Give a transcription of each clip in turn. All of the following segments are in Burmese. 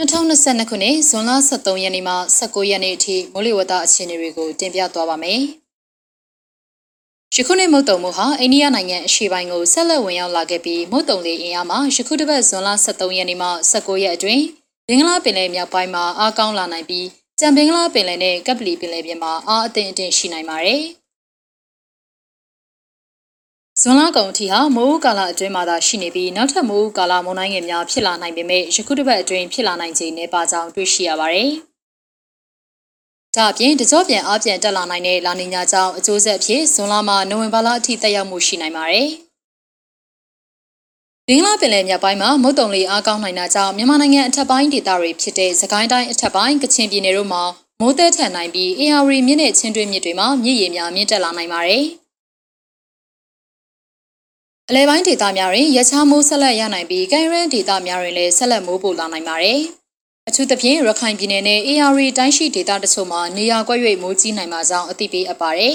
2022ခုနှစ်ဇွန်လ23ရက်နေ့မှ19ရက်နေ့အထိမိုးလေဝသအခြေအနေတွေကိုတင်ပြသွားပါမယ်။ယခုနှစ်မုတ်တုံမှုဟာအိန္ဒိယနိုင်ငံအရှေ့ပိုင်းကိုဆက်လက်ဝင်ရောက်လာခဲ့ပြီးမုတ်တုံလေအင်အားမှာယခုတစ်ပတ်ဇွန်လ23ရက်နေ့မှ19ရက်အတွင်းဘင်္ဂလားပင်လယ်မြောက်ပိုင်းမှာအားကောင်းလာနိုင်ပြီးကြံဘင်္ဂလားပင်လယ်နဲ့ကပလီပင်လယ်ပြင်မှာအားအသင့်အင့်ရှိနိုင်ပါတယ်။ ဇွန်လကုန်အထိဟာမိုးဦးကာလအတွင်းမှာသာရှိနေပြီးနောက်ထပ်မိုးဦးကာလမုန်တိုင်းငယ်များဖြစ်လာနိုင်ပေမဲ့ယခုတစ်ပတ်အတွင်းဖြစ်လာနိုင်ခြေနည်းပါကြောင်းတွေ့ရှိရပါတယ်။ဒါအပြင်တကြောပြန်အားပြန်တက်လာနိုင်တဲ့လာနီညာကြောင့်အကျိုးဆက်အဖြစ်ဇွန်လမှာနိုဝင်ဘာလအထိတက်ရောက်မှုရှိနိုင်ပါတယ်။ဘင်္ဂလားပင်လယ်မြောက်ပိုင်းမှာမုတ်တုံလေအားကောင်းနိုင်တာကြောင့်မြန်မာနိုင်ငံအထက်ပိုင်းဒေသတွေဖြစ်တဲ့စကိုင်းတိုင်းအထက်ပိုင်းကချင်ပြည်နယ်တို့မှာမိုးသက်ထန်နိုင်ပြီးအေယာရီမြစ်နဲ့ချင်းတွင်းမြစ်တွေမှာမြစ်ရေများမြင့်တက်လာနိုင်ပါတယ်။ အလဲပိုင်းဒေသများတွင်ရချားမိုးဆက်လက်ရနိုင်ပြီးကိုင်ရန်ဒေသများတွင်လည်းဆက်လက်မိုးပိုလာနိုင်ပါတယ်။အထူးသဖြင့်ရခိုင်ပြည်နယ်နဲ့ AR တိုင်းရှိဒေသတချို့မှာနေရာကွက်၍မိုးကြီးနိုင်မှာကြောင်းအသိပေးအပ်ပါတယ်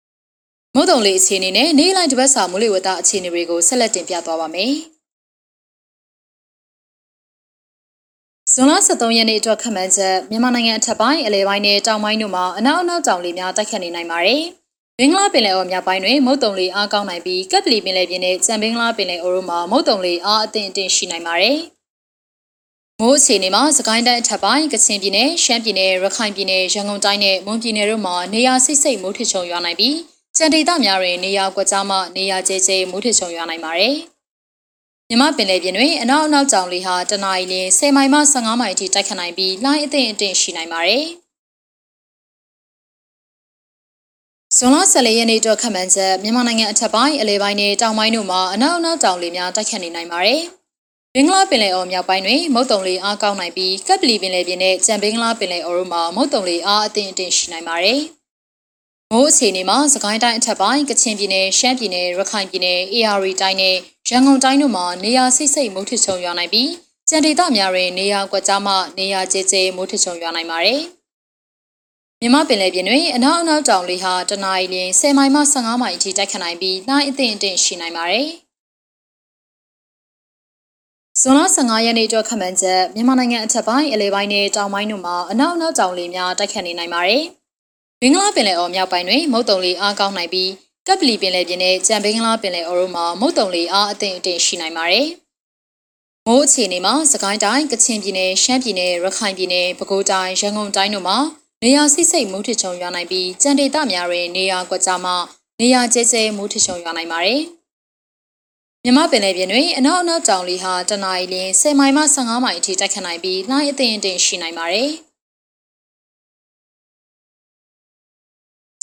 ။မုတ်တုံလေးအခြေအနေနဲ့နေလိုက်တစ်ပတ်စာမိုးလေဝသအခြေအနေတွေကိုဆက်လက်တင်ပြသွားပါမယ်။ဇွန်လ23ရက်နေ့အတွက်ခန့်မှန်းချက်မြန်မာနိုင်ငံအထက်ပိုင်းအလဲပိုင်းနဲ့တောင်ပိုင်းတို့မှာအနောက်အနောက်တောင်လေများတိုက်ခတ်နေနိုင်ပါတယ်။ ဘင်္ဂလားပင်လယ်အော်မြောက်ပိုင်းတွင်မုတ်တုံလေအားကောင်းနိုင်ပြီးကပ်ပလီပင်လယ်ပြင်နဲ့ကြံဘင်္ဂလားပင်လယ်အော်တို့မှာမုတ်တုံလေအားအသင့်အင့်ရှိနိုင်ပါတယ်။မိုးအခြေအနေမှာစကိုင်းတိုင်းအထက်ပိုင်းကချင်ပြည်နယ်ရှမ်းပြည်နယ်ရခိုင်ပြည်နယ်ရန်ကုန်တိုင်းနဲ့မွန်ပြည်နယ်တို့မှာနေရာစိတ်စိတ်မိုးထချုံရွာနိုင်ပြီးကြံဒေသများတွင်နေရာကွက်ကြားမှနေရာကျဲကျဲမိုးထချုံရွာနိုင်ပါတယ်။မြမပင်လယ်ပြင်တွင်အနောက်အနောက်ကြောင်လေဟာတနအီလ10မိုင်မှ15မိုင်အထိတိုက်ခတ်နိုင်ပြီးလှိုင်းအသင့်အင့်ရှိနိုင်ပါတယ်။ ဇွန်လ14ရက်နေ့အတွက်ခန့်မှန်းချက်မြန်မာနိုင်ငံအထက်ပိုင်းအလဲပိုင်းနဲ့တောင်ပိုင်းတို့မှာအနောက်အနောက်တောင်လေများတိုက်ခတ်နေနိုင်ပါတယ်။ဘင်္ဂလားပင်လယ်အော်မြောက်ပိုင်းတွင်မုတ်တုံလေအားကောင်းနိုင်ပြီးကပ်ပလီပင်လယ်ပြင်နဲ့ကြံဘင်္ဂလားပင်လယ်အော်တို့မှာမုတ်တုံလေအားအသင့်အင့်ရှိနိုင်ပါတယ်။မိုးအခြေအနေမှာစကိုင်းတိုင်းအထက်ပိုင်းကချင်ပြည်နယ်ရှမ်းပြည်နယ်ရခိုင်ပြည်နယ် AR တိုင်းနဲ့ရန်ကုန်တိုင်းတို့မှာနေရာစိတ်စိတ်မိုးထချုံရွာနိုင်ပြီးကြံဒေသများတွင်နေရာကွက်ကြားမှနေရာကျဲကျဲမိုးထချုံရွာနိုင်ပါတယ်။ မြမပင်လယ်ပြင်တွင်အနောက်အနောက်တောင်လေဟာတနအီလ10မိုင်မှ15မိုင်အထိတိုက်ခတ်နိုင်ပြီးနှိုင်းအသင့်အင့်ရှိနိုင်ပါတယ်။ဇွန်လ15ရက်နေ့အတွက်ခန့်မှန်းချက်မြန်မာနိုင်ငံအထက်ပိုင်းအလဲပိုင်းနဲ့တောင်ပိုင်းတို့မှာအနောက်အနောက်တောင်လေများတိုက်ခတ်နေနိုင်ပါတယ်။ဘင်္ဂလားပင်လယ်အော်မြောက်ပိုင်းတွင်မုတ်တုံလေအားကောင်းနိုင်ပြီးကပ်ပလီပင်လယ်ပြင်နဲ့ကြံဘင်္ဂလားပင်လယ်အော်တို့မှာမုတ်တုံလေအားအသင့်အင့်ရှိနိုင်ပါတယ်။မိုးအခြေအနေမှာစကိုင်းတိုင်းကချင်ပြည်နယ်ရှမ်းပြည်နယ်ရခိုင်ပြည်နယ်ပဲခူးတိုင်းရန်ကုန်တိုင်းတို့မှာ နေရာစိတ်စိတ်မိုးထချုံရွာနိုင်ပြီးကြံဒေသများတွင်နေရာကွက်ကြားမှနေရာကျဲကျဲမိုးထချုံရွာနိုင်ပါတယ်။မြမပင်လယ်ပြင်တွင်အနောက်အနောက်တောင်လေဟာတနအီလ10မိုင်မှ15မိုင်အထိတိုက်ခတ်နိုင်ပြီးလှိုင်းအသင့်အင့်ရှိနိုင်ပါတယ်။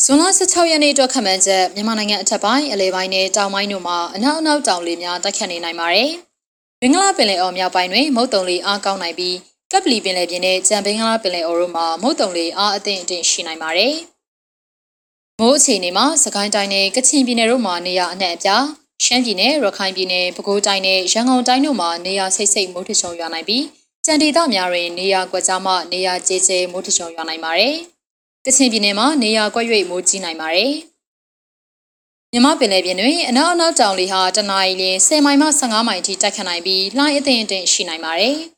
ဇွန်လ16ရက်နေ့အတွက်ခန့်မှန်းချက်မြန်မာနိုင်ငံအထက်ပိုင်းအလဲပိုင်းနဲ့တောင်ပိုင်းတို့မှာအနောက်အနောက်တောင်လေများတိုက်ခတ်နေနိုင်ပါတယ်။ဘင်္ဂလားပင်လယ်အော်မြောက်ပိုင်းတွင်မုတ်တုံလေအားကောင်းနိုင်ပြီး ကပ်ပလီပင်လယ်ပြင်နဲ့ကြံဘင်္ဂလားပင်လယ်အော်တို့မှာမုတ်တုံလေအားအသင့်အင့်ရှိနိုင်ပါတယ်။မိုးအခြေအနေမှာစကိုင်းတိုင်းနဲ့ကချင်ပြည်နယ်တို့မှာနေရာအနှံ့အပြားရှမ်းပြည်နယ်ရခိုင်ပြည်နယ်ပဲခူးတိုင်းနဲ့ရန်ကုန်တိုင်းတို့မှာနေရာဆိတ်ဆိတ်မိုးထချုံရွာနိုင်ပြီးကြံဒေသများတွင်နေရာကွက်ကြားမှနေရာကျဲကျဲမိုးထချုံရွာနိုင်ပါတယ်။ကချင်ပြည်နယ်မှာနေရာကွက်၍မိုးကြီးနိုင်ပါတယ်။မြမပင်လယ်ပြင်တွင်အနောက်အနောက်တောင်လေဟာတနအီလ10မိုင်မှ15မိုင်အထိတိုက်ခတ်နိုင်ပြီးလှိုင်းအသင့်အင့်ရှိနိုင်ပါတယ်။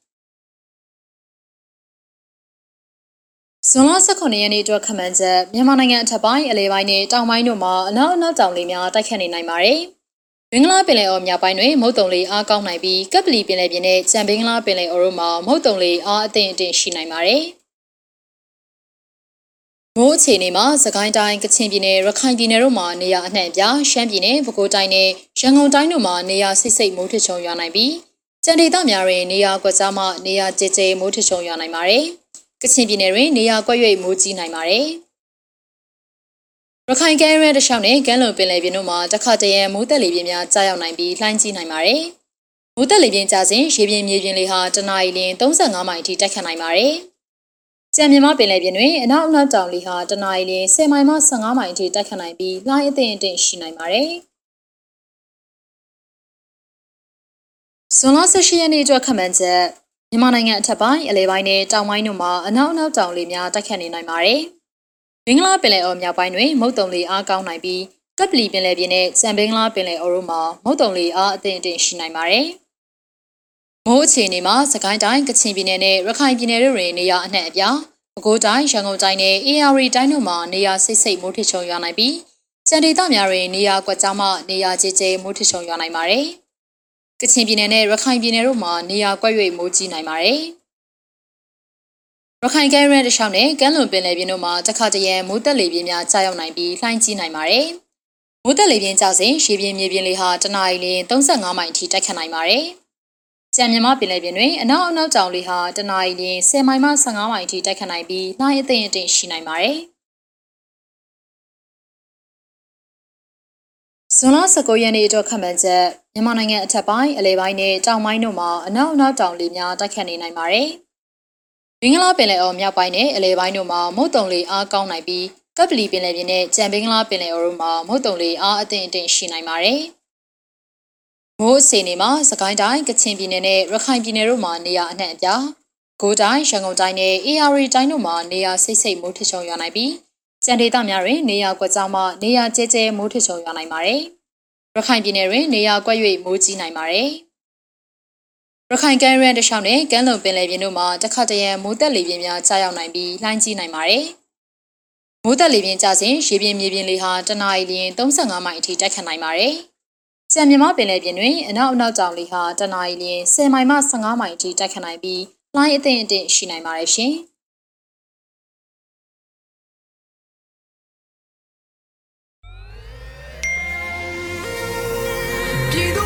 ဇွန်လ18ရက်နေ့အတွက်ခန့်မှန်းချက်မြန်မာနိုင်ငံအထက်ပိုင်းအလဲပိုင်းနဲ့တောင်ပိုင်းတို့မှာအနောက်အနောက်တောင်လေများတိုက်ခတ်နေနိုင်ပါတယ်။ဘင်္ဂလားပင်လယ်အော်မြောက်ပိုင်းတွင်မုတ်တုံလေအားကောင်းနိုင်ပြီးကပ်ပလီပင်လယ်ပြင်နဲ့ကြံဘင်္ဂလားပင်လယ်အော်တို့မှာမုတ်တုံလေအားအသင့်အင့်ရှိနိုင်ပါတယ်။မိုးအခြေအနေမှာစကိုင်းတိုင်းကချင်ပြည်နယ်ရခိုင်ပြည်နယ်တို့မှာနေရာအနှံ့အပြားရှမ်းပြည်နယ်ပဲခူးတိုင်းနဲ့ရန်ကုန်တိုင်းတို့မှာနေရာဆိတ်ဆိတ်မိုးထချုံရွာနိုင်ပြီးကြံဒေသများတွင်နေရာကွက်ကြားမှနေရာကျဲကျဲမိုးထချုံရွာနိုင်ပါတယ်။ ကချင်ပြည်နယ်တွင်နေရာကွက်၍မိုးကြီးနိုင်ပါတယ်။ရခိုင်ကမ်းရဲတလျှောက်နဲ့ကမ်းလွန်ပင်လယ်ပြင်တို့မှာတခါတရံမိုးသက်လေပြင်းများကြားရောက်နိုင်ပြီးလှိုင်းကြီးနိုင်ပါတယ်။မိုးသက်လေပြင်းကြားစဉ်ရေပြင်မြေပြင်လေဟာတနအီလ35မိုင်အထိတိုက်ခတ်နိုင်ပါတယ်။ကြံမြမပင်လယ်ပြင်တွင်အနောက်အနောက်တောင်လေဟာတနအီလ10မိုင်မှ15မိုင်အထိတိုက်ခတ်နိုင်ပြီးလှိုင်းအသင့်အင့်ရှိနိုင်ပါတယ်။ဇွန်လ18ရက်နေ့အတွက်ခန့်မှန်းချက် မြန်မာနိုင်ငံအထက်ပိုင်းအလဲပိုင်းနဲ့တောင်ပိုင်းတို့မှာအနောက်အနောက်တောင်လေများတိုက်ခတ်နေနိုင်ပါတယ်။ဘင်္ဂလားပင်လယ်အော်မြောက်ပိုင်းတွင်မုတ်တုံလေအားကောင်းနိုင်ပြီးကပ်ပလီပင်လယ်ပြင်နဲ့စံဘင်္ဂလားပင်လယ်အော်တို့မှာမုတ်တုံလေအားအသင့်အင့်ရှိနိုင်ပါတယ်။မိုးအအခြေအနေမှာစကိုင်းတိုင်းကချင်ပြည်နယ်နဲ့ရခိုင်ပြည်နယ်တို့တွင်နေရာအနှံ့အပြားပဲခူးတိုင်းရန်ကုန်တိုင်းနဲ့ AR တိုင်းတို့မှာနေရာစိတ်စိတ်မိုးထချုံရွာနိုင်ပြီးကြံဒေသများတွင်နေရာကွက်ကြားမှနေရာကျကျမိုးထချုံရွာနိုင်ပါတယ်။ ကချင်ပြည်နယ်နဲ့ရခိုင်ပြည်နယ်တို့မှာနေရာကွက်၍မိုးကြီးနိုင်ပါတယ်။ရခိုင်ကဲရဲတခြားနဲ့ကမ်းလွန်ပင်လယ်ပြင်တို့မှာတခါတရံမိုးတက်လေပြင်းများကြာရောက်နိုင်ပြီးလှိုင်းကြီးနိုင်ပါတယ်။မိုးတက်လေပြင်းကျစဉ်ရေပြင်မြေပြင်လေဟာတနအီလ35မိုင်အထိတိုက်ခတ်နိုင်ပါတယ်။ကြံမြမပင်လယ်ပြင်တွင်အနောက်အနောက်တောင်လေဟာတနအီလ10မိုင်မှ15မိုင်အထိတိုက်ခတ်နိုင်ပြီးလှိုင်းအသိအတင်ရှိနိုင်ပါတယ်။ ဇွန်လ19ရက်နေ့အတွက်ခန့်မှန်းချက်မြန်မာနိုင်ငံအထက်ပိုင်းအလဲပိုင်းနဲ့တောင်ပိုင်းတို့မှာအနောက်အနောက်တောင်လေများတိုက်ခတ်နေနိုင်ပါတယ်။မင်္ဂလာပင်လယ်အော်မြောက်ပိုင်းနဲ့အလဲပိုင်းတို့မှာမုတ်တုံလေအားကောင်းနိုင်ပြီးကပ်ပလီပင်လယ်ပြင်နဲ့ကြံဘင်္ဂလားပင်လယ်အော်တို့မှာမုတ်တုံလေအားအသင့်အတင့်ရှိနိုင်ပါတယ်။မိုးအစီအနေမှာစကိုင်းတိုင်းကချင်ပြည်နယ်နဲ့ရခိုင်ပြည်နယ်တို့မှာနေရာအနှံ့အပြားကိုတိုင်းရန်ကုန်တိုင်းနဲ့ AR တိုင်းတို့မှာနေရာစိတ်စိတ်မိုးထချုံရွာနိုင်ပြီး ကြံဒေသများတွင်နေရာကွက်ကြားမှနေရာကျဲကျဲမိုးထချုံရွာနိုင်ပါတယ်။ရခိုင်ပြည်နယ်တွင်နေရာကွက်၍မိုးကြီးနိုင်ပါတယ်။ရခိုင်ကမ်းရန်တခြားနဲ့ကမ်းလွန်ပင်လယ်ပြင်တို့မှာတခါတရံမိုးတက်လေပြင်းများကြာရောက်နိုင်ပြီးလှိုင်းကြီးနိုင်ပါတယ်။မိုးတက်လေပြင်းကျစဉ်ရေပြင်မြေပြင်လေဟာတနအီလ35မိုင်အထိတိုက်ခတ်နိုင်ပါတယ်။ကြံမြမပင်လယ်ပြင်တွင်အနောက်အနောက်တောင်လေဟာတနအီလ10မိုင်မှ15မိုင်အထိတိုက်ခတ်နိုင်ပြီးလှိုင်းအသင့်အတင့်ရှိနိုင်ပါတယ်ရှင်။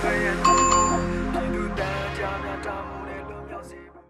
所有。